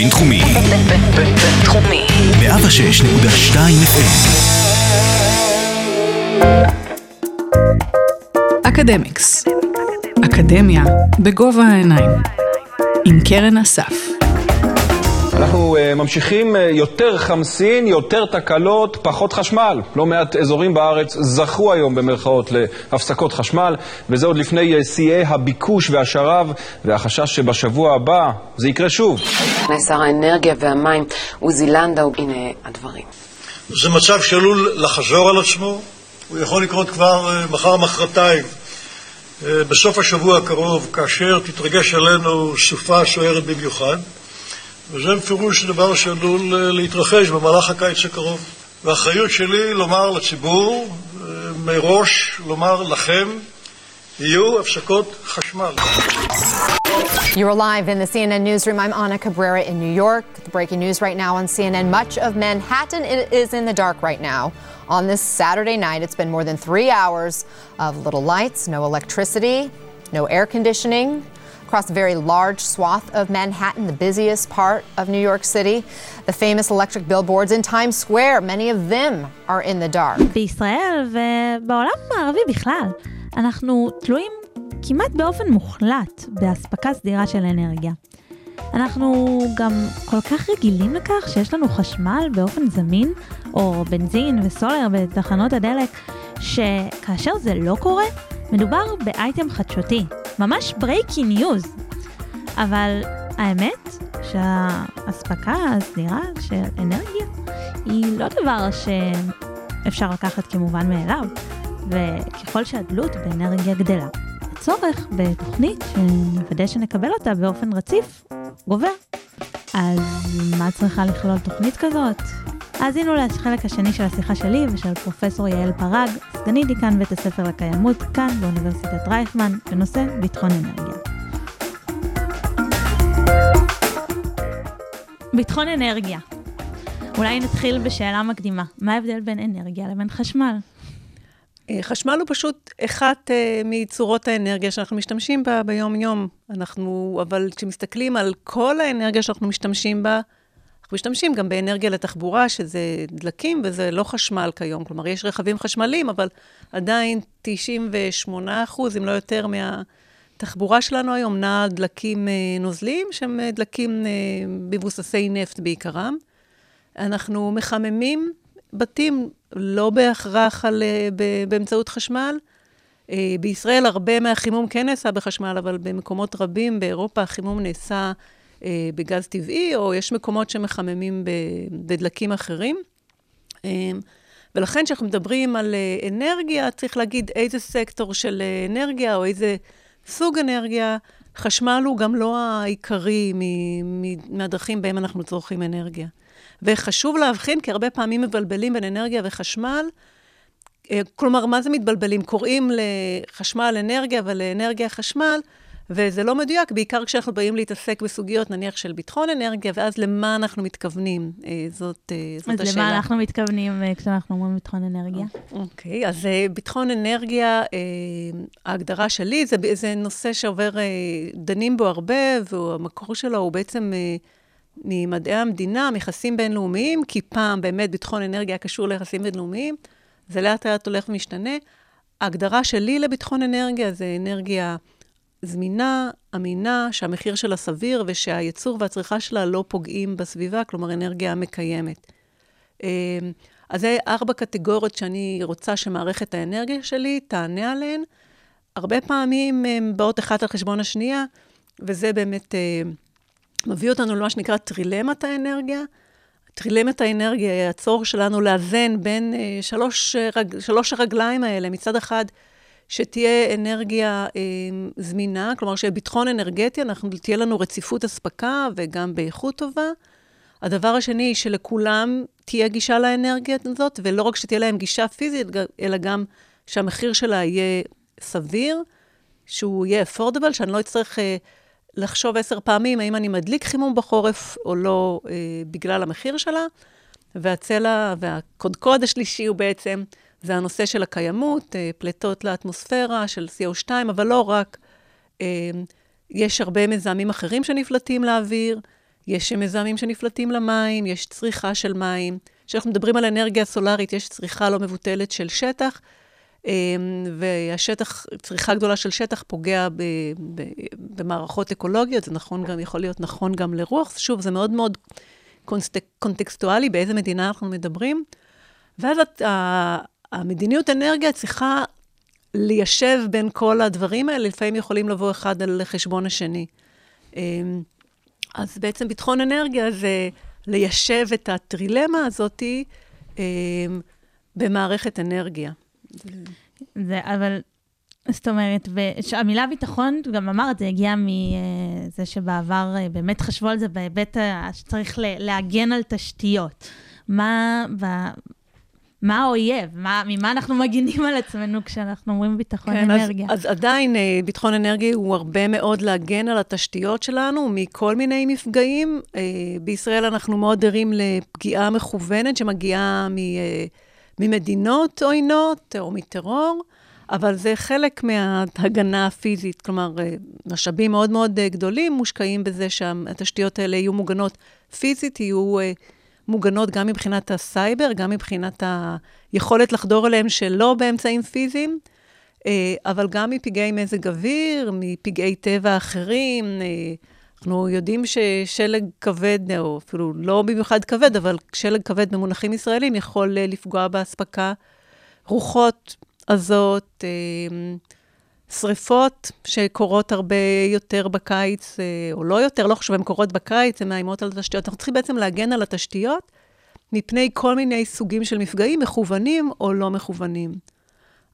בינתחומי. בינתחומי. 106.2 FM. אקדמיקס. אקדמיה בגובה העיניים. עם קרן אסף. אנחנו uh, ממשיכים uh, יותר חמסין, יותר תקלות, פחות חשמל. לא מעט אזורים בארץ זכו היום במרכאות להפסקות חשמל, וזה עוד לפני uh, שיאי הביקוש והשרב, והחשש שבשבוע הבא זה יקרה שוב. שר האנרגיה והמים עוזי לנדאו, הנה הדברים. זה מצב שעלול לחזור על עצמו, הוא יכול לקרות כבר מחר מחרתיים. בסוף השבוע הקרוב, כאשר תתרגש עלינו סופה סוערת במיוחד, וזה בפירוש דבר שעלול להתרחש במהלך הקיץ הקרוב. והאחריות שלי לומר לציבור, מראש לומר לכם, יהיו הפסקות חשמל. You're live in the CNN newsroom. I'm Ana Cabrera in New York. The breaking news right now on CNN. Much of Manhattan is in the dark right now. On this Saturday night, it's been more than three hours of little lights, no electricity, no air conditioning. Across a very large swath of Manhattan, the busiest part of New York City. The famous electric billboards in Times Square, many of them are in the dark. בישראל ובעולם הערבי בכלל, אנחנו תלויים כמעט באופן מוחלט באספקה סדירה של אנרגיה. אנחנו גם כל כך רגילים לכך שיש לנו חשמל באופן זמין, או בנזין וסולר בתחנות הדלק, שכאשר זה לא קורה, מדובר באייטם חדשותי, ממש breaking news. אבל האמת שהאספקה הסדירה של אנרגיה היא לא דבר שאפשר לקחת כמובן מאליו, וככל שהדלות באנרגיה גדלה, הצורך בתוכנית שנוודא שנקבל אותה באופן רציף גובר. אז מה צריכה לכלול תוכנית כזאת? האזינו לחלק השני של השיחה שלי ושל פרופסור יעל פרג, סגנית דיקן בית הספר לקיימות כאן באוניברסיטת רייכמן, בנושא ביטחון אנרגיה. ביטחון אנרגיה. אולי נתחיל בשאלה מקדימה. מה ההבדל בין אנרגיה לבין חשמל? חשמל הוא פשוט אחת uh, מצורות האנרגיה שאנחנו משתמשים בה ביום-יום. אנחנו, אבל כשמסתכלים על כל האנרגיה שאנחנו משתמשים בה, אנחנו משתמשים גם באנרגיה לתחבורה, שזה דלקים, וזה לא חשמל כיום. כלומר, יש רכבים חשמליים, אבל עדיין 98 אחוז, אם לא יותר, מהתחבורה שלנו היום נעה דלקים uh, נוזליים, שהם uh, דלקים uh, מבוססי נפט בעיקרם. אנחנו מחממים בתים לא בהכרח על, באמצעות חשמל. בישראל הרבה מהחימום כן נעשה בחשמל, אבל במקומות רבים באירופה החימום נעשה בגז טבעי, או יש מקומות שמחממים בדלקים אחרים. ולכן כשאנחנו מדברים על אנרגיה, צריך להגיד איזה סקטור של אנרגיה, או איזה סוג אנרגיה. חשמל הוא גם לא העיקרי מהדרכים בהם אנחנו צורכים אנרגיה. וחשוב להבחין, כי הרבה פעמים מבלבלים בין אנרגיה וחשמל. כלומר, מה זה מתבלבלים? קוראים לחשמל אנרגיה ולאנרגיה חשמל, וזה לא מדויק, בעיקר כשאנחנו באים להתעסק בסוגיות, נניח, של ביטחון אנרגיה, ואז למה אנחנו מתכוונים? זאת, זאת אז השאלה. אז למה אנחנו מתכוונים כשאנחנו אומרים ביטחון אנרגיה? אוקיי, okay, אז ביטחון אנרגיה, ההגדרה שלי, זה, זה נושא שעובר, דנים בו הרבה, והמקור שלו הוא בעצם... ממדעי המדינה, מיחסים בינלאומיים, כי פעם באמת ביטחון אנרגיה קשור ליחסים בינלאומיים, זה לאט לאט הולך ומשתנה. ההגדרה שלי לביטחון אנרגיה זה אנרגיה זמינה, אמינה, שהמחיר שלה סביר ושהייצור והצריכה שלה לא פוגעים בסביבה, כלומר אנרגיה מקיימת. אז זה ארבע קטגוריות שאני רוצה שמערכת האנרגיה שלי תענה עליהן. הרבה פעמים הן באות אחת על חשבון השנייה, וזה באמת... מביא אותנו למה שנקרא טרילמת האנרגיה. טרילמת האנרגיה היא הצורך שלנו לאזן בין uh, שלוש, רג, שלוש הרגליים האלה. מצד אחד, שתהיה אנרגיה uh, זמינה, כלומר שיהיה ביטחון אנרגטי, אנחנו, תהיה לנו רציפות אספקה וגם באיכות טובה. הדבר השני, שלכולם תהיה גישה לאנרגיה הזאת, ולא רק שתהיה להם גישה פיזית, אלא גם שהמחיר שלה יהיה סביר, שהוא יהיה affordable, שאני לא אצטרך... Uh, לחשוב עשר פעמים האם אני מדליק חימום בחורף או לא אה, בגלל המחיר שלה. והצלע והקודקוד השלישי הוא בעצם, זה הנושא של הקיימות, אה, פליטות לאטמוספירה של CO2, אבל לא רק. אה, יש הרבה מזהמים אחרים שנפלטים לאוויר, יש מזהמים שנפלטים למים, יש צריכה של מים. כשאנחנו מדברים על אנרגיה סולארית, יש צריכה לא מבוטלת של שטח, אמ, והשטח, צריכה גדולה של שטח פוגע ב, ב, במערכות אקולוגיות, זה נכון גם, יכול להיות נכון גם לרוח. שוב, זה מאוד מאוד קונטקסטואלי באיזה מדינה אנחנו מדברים. ואז את, המדיניות אנרגיה צריכה ליישב בין כל הדברים האלה, לפעמים יכולים לבוא אחד על חשבון השני. אמ, אז בעצם ביטחון אנרגיה זה ליישב את הטרילמה הזאתי אמ, במערכת אנרגיה. זה, אבל, זאת אומרת, המילה ביטחון, גם אמרת, זה הגיע מזה שבעבר אה, באמת חשבו על זה בהיבט שצריך להגן על תשתיות. מה, מה האויב? מה, ממה אנחנו מגינים על עצמנו כשאנחנו אומרים ביטחון כן, אנרגיה? אז, אז עדיין אה, ביטחון אנרגיה הוא הרבה מאוד להגן על התשתיות שלנו מכל מיני מפגעים. אה, בישראל אנחנו מאוד ערים לפגיעה מכוונת שמגיעה מ, אה, ממדינות עוינות או מטרור. אבל זה חלק מההגנה הפיזית, כלומר, משאבים מאוד מאוד גדולים מושקעים בזה שהתשתיות האלה יהיו מוגנות פיזית, יהיו מוגנות גם מבחינת הסייבר, גם מבחינת היכולת לחדור אליהם שלא באמצעים פיזיים, אה, אבל גם מפגעי מזג אוויר, מפגעי טבע אחרים. אה, אנחנו יודעים ששלג כבד, או אפילו לא במיוחד כבד, אבל שלג כבד במונחים ישראלים יכול אה, לפגוע באספקה. רוחות עזות, שריפות שקורות הרבה יותר בקיץ, אה, או לא יותר, לא חשוב, הן קורות בקיץ, הן מאיימות על התשתיות. אנחנו צריכים בעצם להגן על התשתיות מפני כל מיני סוגים של מפגעים, מכוונים או לא מכוונים.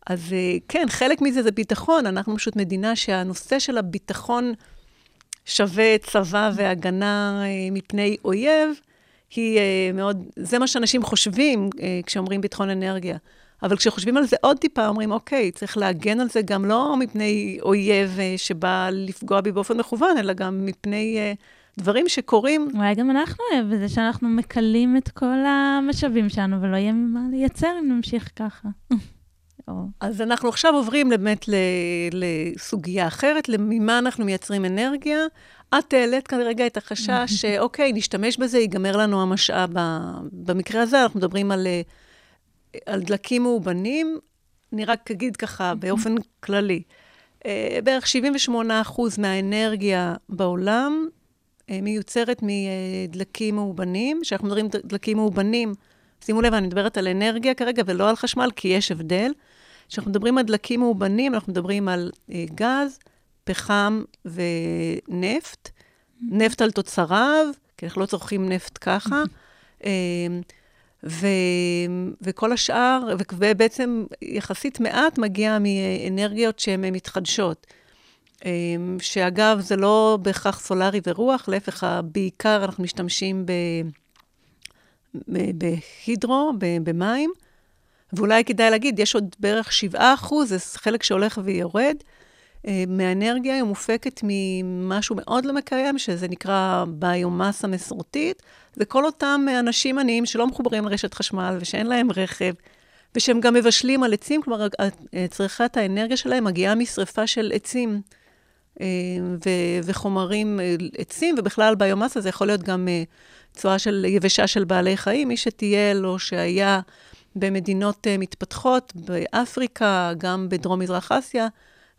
אז אה, כן, חלק מזה זה ביטחון. אנחנו פשוט מדינה שהנושא של הביטחון שווה צבא והגנה אה, מפני אויב, היא מאוד, זה מה שאנשים חושבים כשאומרים ביטחון אנרגיה. אבל כשחושבים על זה עוד טיפה, אומרים, אוקיי, צריך להגן על זה גם לא מפני אויב אה, שבא לפגוע בי באופן מכוון, אלא גם מפני uh, דברים שקורים. אולי גם אנחנו אוהב בזה שאנחנו מקלים את כל המשאבים שלנו, ולא יהיה ממה לייצר אם נמשיך ככה. אז אנחנו עכשיו עוברים באמת לסוגיה אחרת, ממה אנחנו מייצרים אנרגיה. את העלית כאן רגע את החשש שאוקיי, נשתמש בזה, ייגמר לנו המשאב. במקרה הזה אנחנו מדברים על אה, על דלקים מאובנים, אני רק אגיד ככה באופן כללי, אה, בערך 78 מהאנרגיה בעולם אה, מיוצרת מדלקים מאובנים. כשאנחנו מדברים דלקים מאובנים, שימו לב, אני מדברת על אנרגיה כרגע ולא על חשמל, כי יש הבדל. כשאנחנו מדברים על דלקים מאובנים, אנחנו מדברים על אה, גז, פחם ונפט. נפט על תוצריו, כי אנחנו לא צורכים נפט ככה. ו, וכל השאר, ובעצם יחסית מעט מגיע מאנרגיות שהן מתחדשות. אמ, שאגב, זה לא בהכרח סולארי ורוח, להפך, בעיקר אנחנו משתמשים ב, בהידרו, במים, ואולי כדאי להגיד, יש עוד בערך 7 אחוז, זה חלק שהולך ויורד. אה, מהאנרגיה היא מופקת ממשהו מאוד לא מקיים, שזה נקרא ביומאסה מסורתית. זה כל אותם אנשים עניים שלא מחוברים לרשת חשמל ושאין להם רכב, ושהם גם מבשלים על עצים, כלומר, צריכת האנרגיה שלהם מגיעה משרפה של עצים אה, ו- וחומרים, אה, עצים, ובכלל ביומאסה זה יכול להיות גם צואה של יבשה של בעלי חיים. מי שטייל או שהיה במדינות מתפתחות, באפריקה, גם בדרום-מזרח אסיה,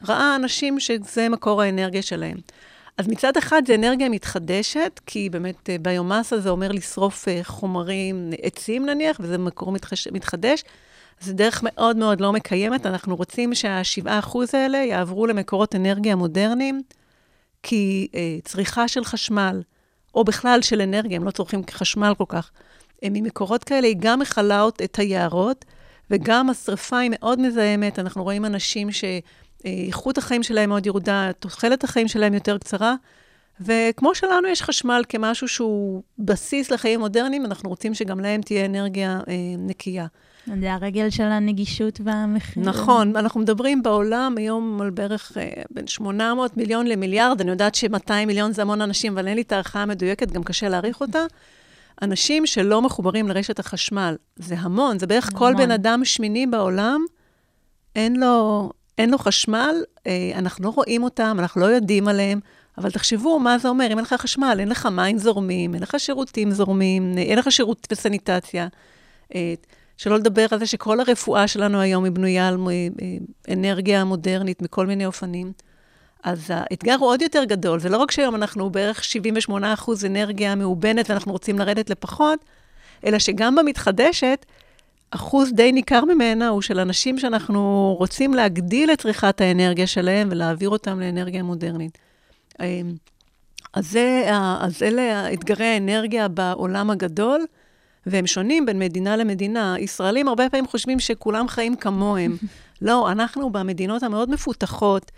ראה אנשים שזה מקור האנרגיה שלהם. אז מצד אחד זה אנרגיה מתחדשת, כי באמת אה, ביומאסה זה אומר לשרוף אה, חומרים, עצים נניח, וזה מקור מתחש, מתחדש. זה דרך מאוד מאוד לא מקיימת. אנחנו רוצים שה-7% האלה יעברו למקורות אנרגיה מודרניים, כי אה, צריכה של חשמל, או בכלל של אנרגיה, הם לא צורכים חשמל כל כך, הם ממקורות כאלה, היא גם מכלה את היערות, וגם השרפה היא מאוד מזהמת. אנחנו רואים אנשים ש... איכות החיים שלהם מאוד ירודה, תוחלת החיים שלהם יותר קצרה. וכמו שלנו יש חשמל כמשהו שהוא בסיס לחיים מודרניים, אנחנו רוצים שגם להם תהיה אנרגיה אה, נקייה. זה הרגל של הנגישות והמחיר. נכון, אנחנו מדברים בעולם היום על בערך אה, בין 800 מיליון למיליארד, אני יודעת ש-200 מיליון זה המון אנשים, אבל אין לי את הערכה המדויקת, גם קשה להעריך אותה. אנשים שלא מחוברים לרשת החשמל, זה המון, זה בערך המון. כל בן אדם שמיני בעולם, אין לו, אין לו חשמל, אה, אנחנו לא רואים אותם, אנחנו לא יודעים עליהם, אבל תחשבו מה זה אומר, אם אין לך חשמל, אין לך מים זורמים, אין לך שירותים זורמים, אין לך שירות וסניטציה. אה, שלא לדבר על זה שכל הרפואה שלנו היום היא בנויה על אה, אנרגיה מודרנית מכל מיני אופנים. אז האתגר הוא עוד יותר גדול. זה לא רק שהיום אנחנו בערך 78 אחוז אנרגיה מאובנת ואנחנו רוצים לרדת לפחות, אלא שגם במתחדשת, אחוז די ניכר ממנה הוא של אנשים שאנחנו רוצים להגדיל את צריכת האנרגיה שלהם ולהעביר אותם לאנרגיה מודרנית. אמ, אז, זה, אז אלה אתגרי האנרגיה בעולם הגדול, והם שונים בין מדינה למדינה. ישראלים הרבה פעמים חושבים שכולם חיים כמוהם. לא, אנחנו במדינות המאוד מפותחות,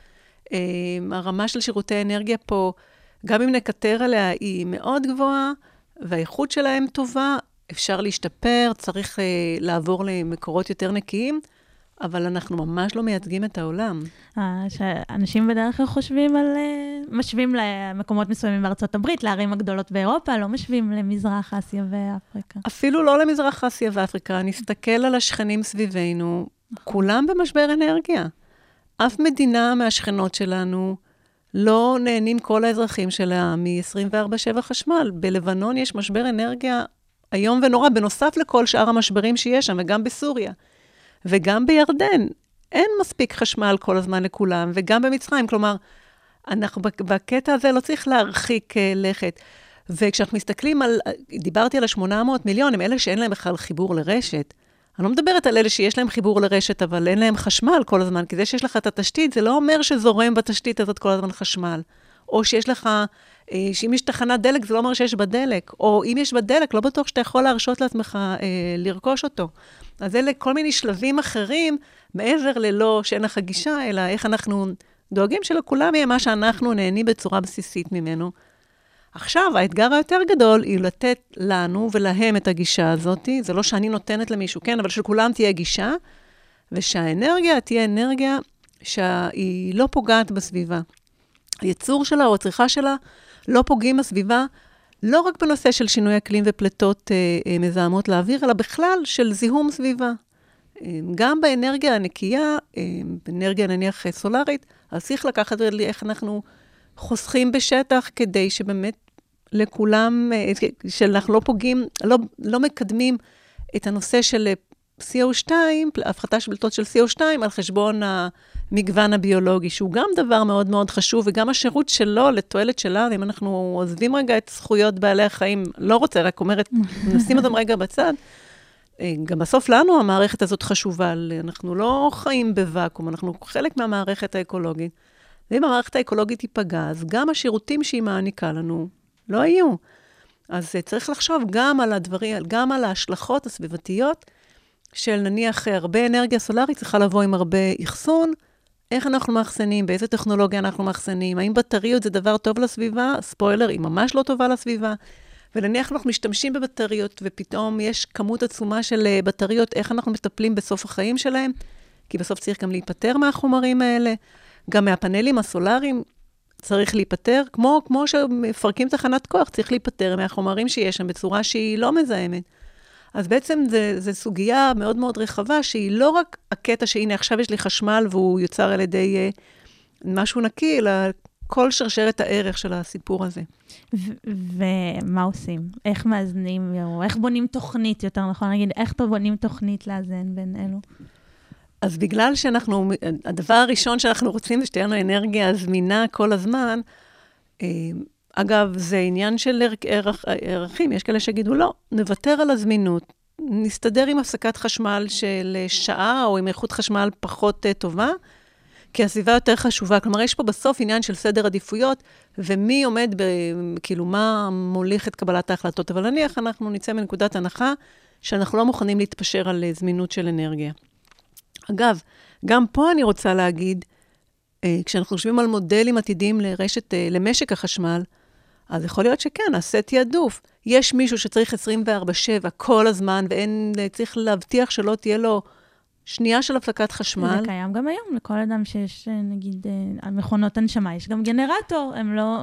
אמ, הרמה של שירותי אנרגיה פה, גם אם נקטר עליה, היא מאוד גבוהה, והאיכות שלהם טובה, אפשר להשתפר, צריך uh, לעבור למקורות יותר נקיים, אבל אנחנו ממש לא מייצגים את העולם. אה, שאנשים בדרך כלל חושבים על... Uh, משווים למקומות מסוימים בארצות הברית, לערים הגדולות באירופה, לא משווים למזרח אסיה ואפריקה. אפילו לא למזרח אסיה ואפריקה. נסתכל על השכנים סביבנו, כולם במשבר אנרגיה. אף מדינה מהשכנות שלנו לא נהנים כל האזרחים שלה מ-24/7 חשמל. בלבנון יש משבר אנרגיה איום ונורא, בנוסף לכל שאר המשברים שיש שם, וגם בסוריה. וגם בירדן, אין מספיק חשמל כל הזמן לכולם, וגם במצרים. כלומר, אנחנו בקטע הזה לא צריך להרחיק uh, לכת. וכשאנחנו מסתכלים על, דיברתי על ה-800 מיליון, הם אלה שאין להם בכלל חיבור לרשת. אני לא מדברת על אלה שיש להם חיבור לרשת, אבל אין להם חשמל כל הזמן, כי זה שיש לך את התשתית, זה לא אומר שזורם בתשתית הזאת כל הזמן חשמל. או שיש לך אה, שאם יש תחנת דלק, זה לא אומר שיש בה דלק, או אם יש בה דלק, לא בטוח שאתה יכול להרשות לעצמך אה, לרכוש אותו. אז אלה כל מיני שלבים אחרים, מעבר ללא שאין לך גישה, אלא איך אנחנו דואגים שלכולם יהיה מה שאנחנו נהנים בצורה בסיסית ממנו. עכשיו, האתגר היותר גדול היא לתת לנו ולהם את הגישה הזאת. זה לא שאני נותנת למישהו, כן, אבל שלכולם תהיה גישה, ושהאנרגיה תהיה אנרגיה שהיא לא פוגעת בסביבה. הייצור שלה או הצריכה שלה לא פוגעים בסביבה, לא רק בנושא של שינוי אקלים ופליטות אה, אה, מזהמות לאוויר, אלא בכלל של זיהום סביבה. אה, גם באנרגיה הנקייה, אה, באנרגיה נניח סולארית, אז צריך לקחת איך אנחנו חוסכים בשטח כדי שבאמת לכולם, אה, שאנחנו לא פוגעים, לא, לא מקדמים את הנושא של אה, CO2, הפחתה של פליטות של CO2 על חשבון המגוון הביולוגי, שהוא גם דבר מאוד מאוד חשוב, וגם השירות שלו לתועלת שלנו, אם אנחנו עוזבים רגע את זכויות בעלי החיים, לא רוצה, רק אומרת, נשים אותם רגע בצד. אה, גם בסוף לנו המערכת הזאת חשובה, אנחנו לא חיים בוואקום, אנחנו חלק מהמערכת האקולוגית. ואם המערכת האקולוגית תיפגע, אז גם השירותים שהיא מעניקה לנו לא יהיו. אז אה, צריך לחשוב גם על הדברים, גם על ההשלכות הסביבתיות של נניח הרבה אנרגיה סולארית צריכה לבוא עם הרבה אחסון, איך אנחנו מאחסנים, באיזה טכנולוגיה אנחנו מאחסנים, האם בטריות זה דבר טוב לסביבה? ספוילר, היא ממש לא טובה לסביבה. ונניח אנחנו משתמשים בבטריות, ופתאום יש כמות עצומה של אה, בטריות, איך אנחנו מטפלים בסוף החיים שלהם? כי בסוף צריך גם להיפטר מהחומרים האלה. גם מהפאנלים הסולאריים צריך להיפטר, כמו, כמו שמפרקים תחנת כוח, צריך להיפטר מהחומרים שיש שם בצורה שהיא לא מזהמת. אז בעצם זו סוגיה מאוד מאוד רחבה, שהיא לא רק הקטע שהנה, עכשיו יש לי חשמל והוא יוצר על ידי uh, משהו נקי, אלא כל שרשרת הערך של הסיפור הזה. ומה עושים? איך מאזנים, או איך בונים תוכנית, יותר נכון להגיד, איך בונים תוכנית לאזן בין אלו? אז בגלל שאנחנו, הדבר הראשון שאנחנו רוצים זה שתהיה לנו אנרגיה זמינה כל הזמן, אה, אגב, זה עניין של ערך, ערכים, יש כאלה שיגידו, לא, נוותר על הזמינות, נסתדר עם הפסקת חשמל של שעה או עם איכות חשמל פחות uh, טובה, כי הסביבה יותר חשובה. כלומר, יש פה בסוף עניין של סדר עדיפויות, ומי עומד, ב, כאילו, מה מוליך את קבלת ההחלטות. אבל נניח אנחנו נצא מנקודת הנחה שאנחנו לא מוכנים להתפשר על uh, זמינות של אנרגיה. אגב, גם פה אני רוצה להגיד, uh, כשאנחנו חושבים על מודלים עתידיים לרשת, למשק החשמל, אז יכול להיות שכן, נעשה תעדוף. יש מישהו שצריך 24-7 כל הזמן, ואין, צריך להבטיח שלא תהיה לו שנייה של הפסקת חשמל. זה קיים גם היום, לכל אדם שיש, נגיד, אה, מכונות הנשמה, יש גם גנרטור, הם לא...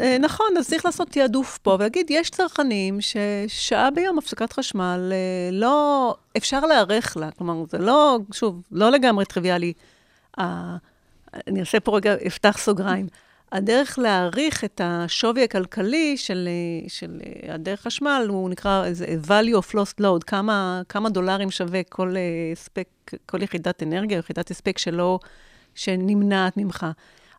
אה, נכון, אז צריך לעשות תעדוף פה, ולהגיד, יש צרכנים ששעה ביום הפסקת חשמל, אה, לא... אפשר להיערך לה. כלומר, זה לא, שוב, לא לגמרי טריוויאלי. אני אעשה פה רגע, אפתח סוגריים. הדרך להעריך את השווי הכלכלי של, של הדרך חשמל, הוא נקרא value of lost load, כמה, כמה דולרים שווה כל הספק, כל יחידת אנרגיה יחידת הספק שלא, שנמנעת ממך.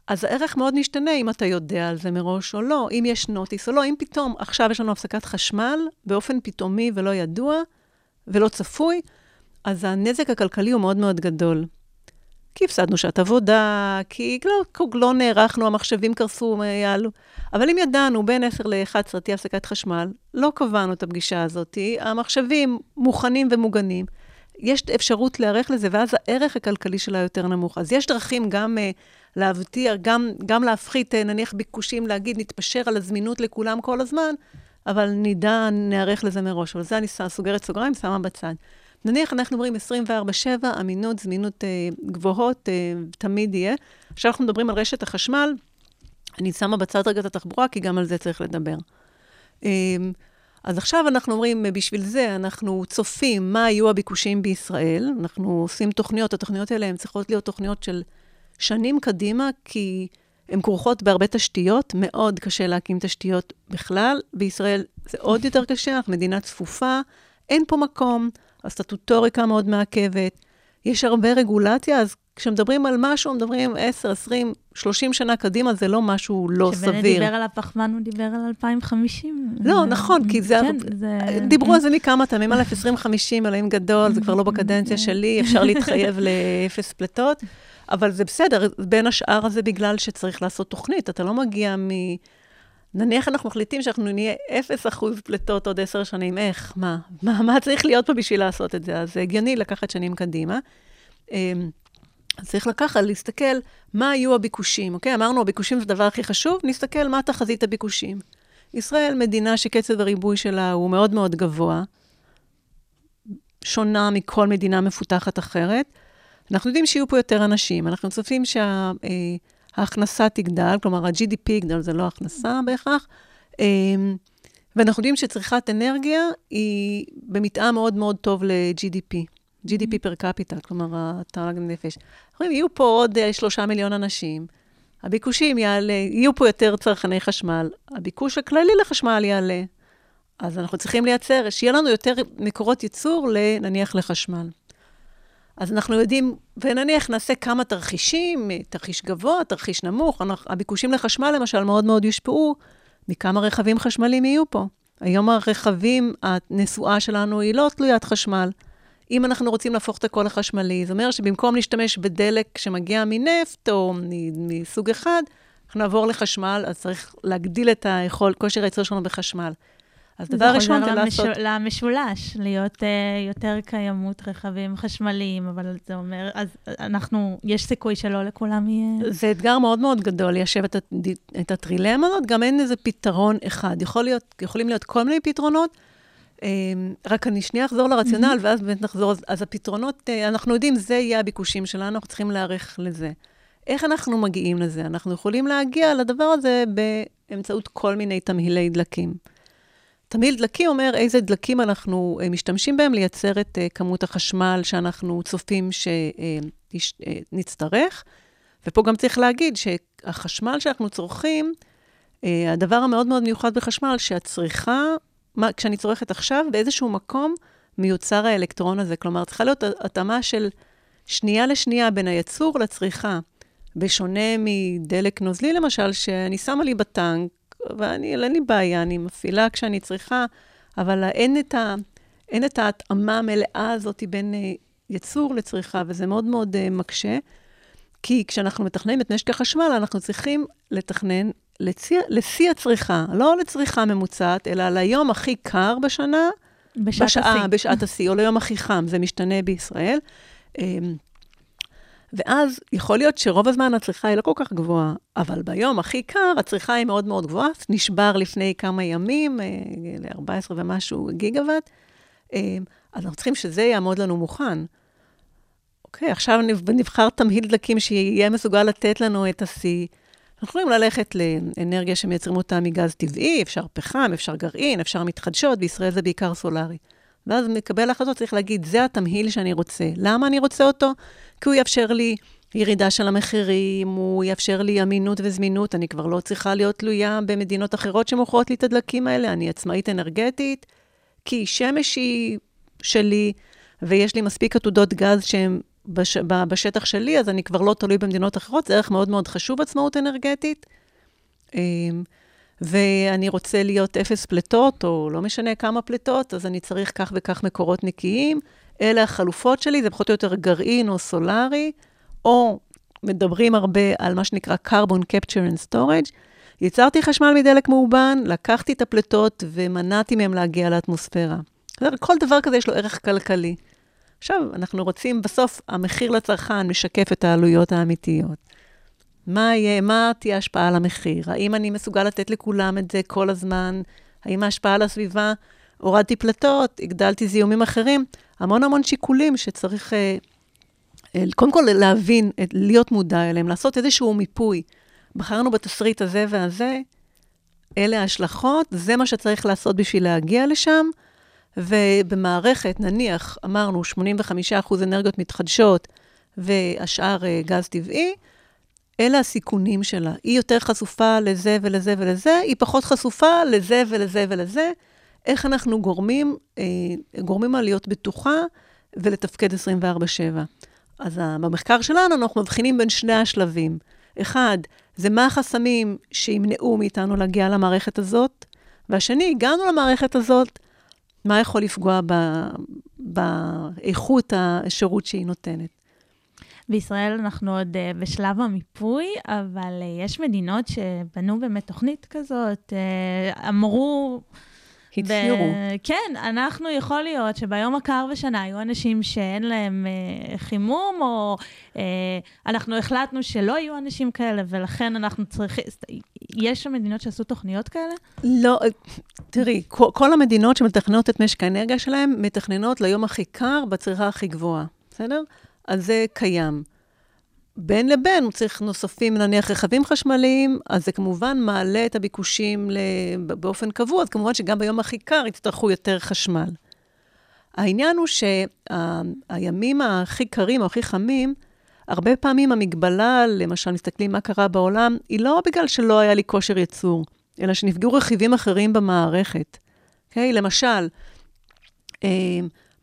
אז הערך מאוד משתנה אם אתה יודע על זה מראש או לא, אם יש נוטיס או לא. אם פתאום עכשיו יש לנו הפסקת חשמל באופן פתאומי ולא ידוע ולא צפוי, אז הנזק הכלכלי הוא מאוד מאוד גדול. כי הפסדנו שעת עבודה, כי לא, לא נערכנו, המחשבים קרסו, יעלו. אבל אם ידענו בין 10 ל-11 תהיה הפסקת חשמל, לא קבענו את הפגישה הזאת, המחשבים מוכנים ומוגנים, יש אפשרות להיערך לזה, ואז הערך הכלכלי שלה יותר נמוך. אז יש דרכים גם uh, להבטיח, גם, גם להפחית, uh, נניח ביקושים, להגיד, נתפשר על הזמינות לכולם כל הזמן, אבל נדע, נערך לזה מראש. אבל זה אני סוגרת סוגריים, שמה בצד. נניח אנחנו אומרים 24-7, אמינות, זמינות אה, גבוהות, אה, תמיד יהיה. עכשיו אנחנו מדברים על רשת החשמל, אני שמה בצד רגע את התחבורה, כי גם על זה צריך לדבר. אה, אז עכשיו אנחנו אומרים, בשביל זה אנחנו צופים מה יהיו הביקושים בישראל, אנחנו עושים תוכניות, התוכניות האלה הן צריכות להיות תוכניות של שנים קדימה, כי הן כרוכות בהרבה תשתיות, מאוד קשה להקים תשתיות בכלל. בישראל זה עוד יותר קשה, אנחנו מדינה צפופה, אין פה מקום. הסטטוטוריקה מאוד מעכבת, יש הרבה רגולציה, אז כשמדברים על משהו, מדברים 10, 20, 30 שנה קדימה, זה לא משהו לא סביר. כשבנט דיבר על הפחמן, הוא דיבר על 2050. לא, נכון, כי זה... כן, זה... דיברו על זה מכמה טעמים, א', 2050, אלוהים גדול, זה כבר לא בקדנציה שלי, אפשר להתחייב לאפס פליטות, אבל זה בסדר, בין השאר הזה בגלל שצריך לעשות תוכנית, אתה לא מגיע מ... נניח אנחנו מחליטים שאנחנו נהיה 0% פליטות עוד עשר שנים, איך? מה? מה? מה צריך להיות פה בשביל לעשות את זה? אז זה הגיוני לקחת שנים קדימה. אמ, אז צריך לקחת, להסתכל מה היו הביקושים, אוקיי? אמרנו, הביקושים זה הדבר הכי חשוב, נסתכל מה תחזית הביקושים. ישראל מדינה שקצב הריבוי שלה הוא מאוד מאוד גבוה, שונה מכל מדינה מפותחת אחרת. אנחנו יודעים שיהיו פה יותר אנשים, אנחנו צופים שה... אה, ההכנסה תגדל, כלומר ה-GDP יגדל, זה לא הכנסה בהכרח. אמ, ואנחנו יודעים שצריכת אנרגיה היא במתאם מאוד מאוד טוב ל-GDP, GDP פר קפיטה, כלומר, התרג לנפש. אומרים, יהיו פה עוד אה, שלושה מיליון אנשים, הביקושים יעלה, יהיו פה יותר צרכני חשמל, הביקוש הכללי לחשמל יעלה. אז אנחנו צריכים לייצר, שיהיה לנו יותר מקורות ייצור, נניח לחשמל. אז אנחנו יודעים, ונניח נעשה כמה תרחישים, תרחיש גבוה, תרחיש נמוך, הביקושים לחשמל למשל מאוד מאוד יושפעו מכמה רכבים חשמליים יהיו פה. היום הרכבים, הנסועה שלנו היא לא תלוית חשמל. אם אנחנו רוצים להפוך את הכל לחשמלי, זה אומר שבמקום להשתמש בדלק שמגיע מנפט או מסוג אחד, אנחנו נעבור לחשמל, אז צריך להגדיל את היכול, כושר הייצור שלנו בחשמל. אז דבר ראשון זה לעשות... זה חוזר למשולש, להיות uh, יותר קיימות רכבים חשמליים, אבל זה אומר, אז אנחנו, יש סיכוי שלא לכולם יהיה... זה אתגר מאוד מאוד גדול, ליישב את, את הטרילמה הזאת, גם אין איזה פתרון אחד. יכול להיות, יכולים להיות כל מיני פתרונות, um, רק אני שנייה אחזור לרציונל, mm-hmm. ואז באמת נחזור. אז, אז הפתרונות, uh, אנחנו יודעים, זה יהיה הביקושים שלנו, אנחנו צריכים להיערך לזה. איך אנחנו מגיעים לזה? אנחנו יכולים להגיע לדבר הזה באמצעות כל מיני תמהילי דלקים. תמהיל דלקים אומר איזה דלקים אנחנו uh, משתמשים בהם לייצר את uh, כמות החשמל שאנחנו צופים שנצטרך. Uh, ופה גם צריך להגיד שהחשמל שאנחנו צורכים, הדבר המאוד מאוד מיוחד בחשמל, שהצריכה, כשאני צורכת עכשיו, באיזשהו מקום מיוצר האלקטרון הזה. כלומר, צריכה להיות התאמה של שנייה לשנייה בין הייצור לצריכה. בשונה מדלק נוזלי, למשל, שאני שמה לי בטנק, ואני, אין לי בעיה, אני מפעילה כשאני צריכה, אבל אין את, ה, אין את ההתאמה המלאה הזאת בין uh, יצור לצריכה, וזה מאוד מאוד uh, מקשה. כי כשאנחנו מתכננים את נשק החשמל, אנחנו צריכים לתכנן לשיא הצריכה, לא לצריכה ממוצעת, אלא ליום הכי קר בשנה, בשעת השיא. בשעת השיא, או ליום הכי חם, זה משתנה בישראל. אמ, ואז יכול להיות שרוב הזמן הצריכה היא לא כל כך גבוהה, אבל ביום הכי קר הצריכה היא מאוד מאוד גבוהה, נשבר לפני כמה ימים, אה, ל-14 ומשהו גיגוואט, אה, אז אנחנו צריכים שזה יעמוד לנו מוכן. אוקיי, עכשיו נבחר תמהיל דלקים שיהיה מסוגל לתת לנו את השיא. אנחנו יכולים ללכת לאנרגיה שמייצרים אותה מגז טבעי, אפשר פחם, אפשר גרעין, אפשר מתחדשות, בישראל זה בעיקר סולארי. ואז מקבל החלטות צריך להגיד, זה התמהיל שאני רוצה. למה אני רוצה אותו? כי הוא יאפשר לי ירידה של המחירים, הוא יאפשר לי אמינות וזמינות, אני כבר לא צריכה להיות תלויה במדינות אחרות שמוכרות לי את הדלקים האלה, אני עצמאית אנרגטית, כי שמש היא שלי, ויש לי מספיק עתודות גז שהן בש, בשטח שלי, אז אני כבר לא תלוי במדינות אחרות, זה ערך מאוד מאוד חשוב, עצמאות אנרגטית. ואני רוצה להיות אפס פליטות, או לא משנה כמה פליטות, אז אני צריך כך וכך מקורות נקיים. אלה החלופות שלי, זה פחות או יותר גרעין או סולארי, או מדברים הרבה על מה שנקרא carbon capture and storage. יצרתי חשמל מדלק מאובן, לקחתי את הפליטות ומנעתי מהם להגיע לאטמוספירה. כל דבר כזה יש לו ערך כלכלי. עכשיו, אנחנו רוצים, בסוף המחיר לצרכן משקף את העלויות האמיתיות. מה יהיה, מה תהיה ההשפעה על המחיר? האם אני מסוגל לתת לכולם את זה כל הזמן? האם ההשפעה על הסביבה? הורדתי פלטות, הגדלתי זיהומים אחרים, המון המון שיקולים שצריך אה, אה, קודם כל להבין, להיות מודע אליהם, לעשות איזשהו מיפוי. בחרנו בתסריט הזה והזה, אלה ההשלכות, זה מה שצריך לעשות בשביל להגיע לשם, ובמערכת, נניח, אמרנו 85% אנרגיות מתחדשות והשאר אה, גז טבעי, אלה הסיכונים שלה. היא יותר חשופה לזה ולזה ולזה, היא פחות חשופה לזה ולזה ולזה. איך אנחנו גורמים, אה, גורמים לה להיות בטוחה ולתפקד 24-7. אז במחקר שלנו אנחנו מבחינים בין שני השלבים. אחד, זה מה החסמים שימנעו מאיתנו להגיע למערכת הזאת, והשני, הגענו למערכת הזאת, מה יכול לפגוע ב, באיכות השירות שהיא נותנת. בישראל אנחנו עוד uh, בשלב המיפוי, אבל uh, יש מדינות שבנו באמת תוכנית כזאת, uh, אמרו... הצהירו. ו- כן, אנחנו, יכול להיות שביום הקר בשנה היו אנשים שאין להם uh, חימום, או uh, אנחנו החלטנו שלא יהיו אנשים כאלה, ולכן אנחנו צריכים... יש שם מדינות שעשו תוכניות כאלה? לא, תראי, כל, כל המדינות שמתכננות את משק האנרגיה שלהן, מתכננות ליום הכי קר בצריכה הכי גבוהה, בסדר? אז זה קיים. בין לבין, הוא צריך נוספים, נניח רכבים חשמליים, אז זה כמובן מעלה את הביקושים באופן קבוע, אז כמובן שגם ביום הכי קר יצטרכו יותר חשמל. העניין הוא שהימים הכי קרים או הכי חמים, הרבה פעמים המגבלה, למשל, מסתכלים מה קרה בעולם, היא לא בגלל שלא היה לי כושר ייצור, אלא שנפגעו רכיבים אחרים במערכת. Okay? אוקיי? למשל, אה,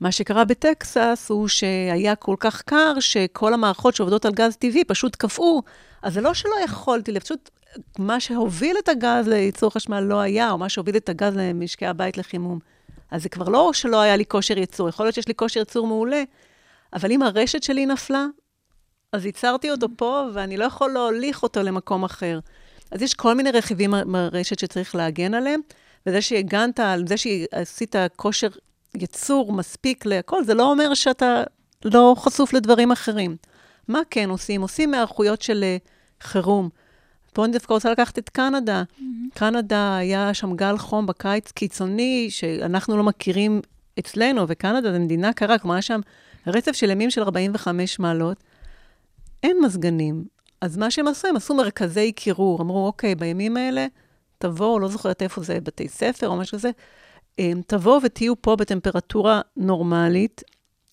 מה שקרה בטקסס הוא שהיה כל כך קר, שכל המערכות שעובדות על גז טבעי פשוט קפאו. אז זה לא שלא יכולתי, פשוט מה שהוביל את הגז לייצור חשמל לא היה, או מה שהוביל את הגז למשקי הבית לחימום. אז זה כבר לא שלא היה לי כושר ייצור, יכול להיות שיש לי כושר ייצור מעולה, אבל אם הרשת שלי נפלה, אז ייצרתי אותו פה, ואני לא יכול להוליך אותו למקום אחר. אז יש כל מיני רכיבים ברשת שצריך להגן עליהם, וזה שהגנת על זה שעשית כושר יצור מספיק להכל, זה לא אומר שאתה לא חשוף לדברים אחרים. מה כן עושים? עושים היערכויות של uh, חירום. פה אני דווקא רוצה לקחת את קנדה. Mm-hmm. קנדה, היה שם גל חום בקיץ קיצוני, שאנחנו לא מכירים אצלנו, וקנדה זו מדינה קרה, כלומר, היה שם רצף של ימים של 45 מעלות. אין מזגנים. אז מה שהם עשו, הם עשו מרכזי קירור. אמרו, אוקיי, בימים האלה, תבואו, לא זוכרת איפה זה, בתי ספר או משהו כזה, תבואו ותהיו פה בטמפרטורה נורמלית,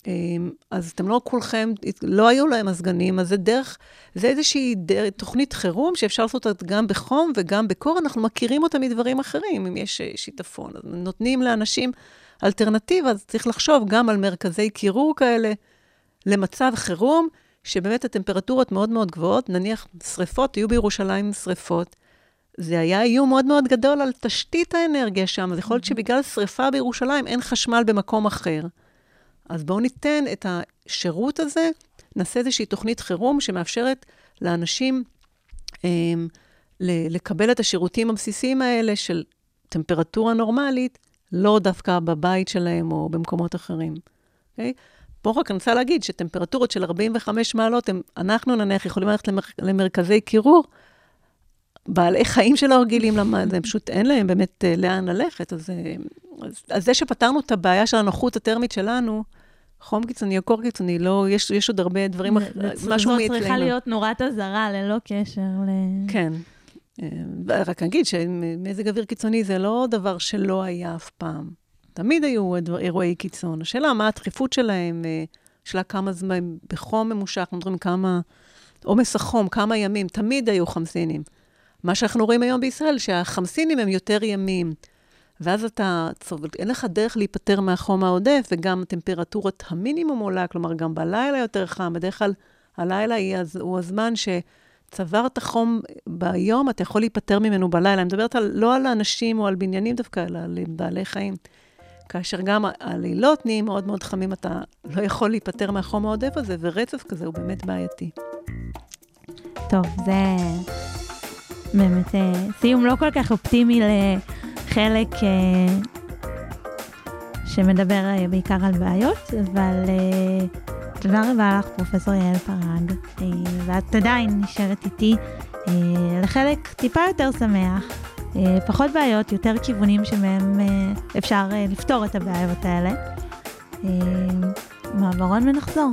אמ, אז אתם לא כולכם, לא היו להם מזגנים, אז זה דרך, זה איזושהי דרך, תוכנית חירום שאפשר לעשות אותה גם בחום וגם בקור, אנחנו מכירים אותה מדברים אחרים, אם יש אה, שיטפון. אז נותנים לאנשים אלטרנטיבה, אז צריך לחשוב גם על מרכזי קירור כאלה למצב חירום, שבאמת הטמפרטורות מאוד מאוד גבוהות, נניח שריפות, יהיו בירושלים שריפות. זה היה איום מאוד מאוד גדול על תשתית האנרגיה שם, אז יכול להיות שבגלל שריפה בירושלים אין חשמל במקום אחר. אז בואו ניתן את השירות הזה, נעשה איזושהי תוכנית חירום שמאפשרת לאנשים אה, לקבל את השירותים הבסיסיים האלה של טמפרטורה נורמלית, לא דווקא בבית שלהם או במקומות אחרים. Okay? אוקיי? פה רק אני רוצה להגיד שטמפרטורות של 45 מעלות, הם, אנחנו נניח יכולים ללכת למר, למרכזי קירור, בעלי חיים שלא רגילים למד, הם פשוט אין להם באמת uh, לאן ללכת. אז, uh, אז, אז זה שפתרנו את הבעיה של הנוחות הטרמית שלנו, חום קיצוני או קור קיצוני, לא, יש, יש עוד הרבה דברים, משהו מאצלנו. זו צריכה להיות נורת אזהרה, ללא קשר ל... כן. אה, רק אגיד שמזג אוויר קיצוני זה לא דבר שלא היה אף פעם. תמיד היו אירועי קיצון. השאלה מה הדחיפות שלהם, השאלה כמה זמן, בחום ממושך, אנחנו מדברים כמה עומס החום, כמה ימים, תמיד היו חמסינים. מה שאנחנו רואים היום בישראל, שהחמסינים הם יותר ימים. ואז אתה, אין לך דרך להיפטר מהחום העודף, וגם טמפרטורת המינימום עולה, כלומר, גם בלילה יותר חם. בדרך כלל הלילה הוא הזמן שצברת חום ביום, אתה יכול להיפטר ממנו בלילה. אני מדברת על, לא על אנשים או על בניינים דווקא, אלא על בעלי חיים. כאשר גם הלילות נהיים מאוד מאוד חמים, אתה לא יכול להיפטר מהחום העודף הזה, ורצף כזה הוא באמת בעייתי. טוב, זה באמת אה, סיום לא כל כך אופטימי לחלק אה, שמדבר אה, בעיקר על בעיות, אבל תודה רבה לך, פרופ' יעל פרג, ואת עדיין נשארת איתי לחלק טיפה יותר שמח. פחות בעיות, יותר כיוונים שמהם אפשר לפתור את הבעיות האלה. מעברון ונחזור.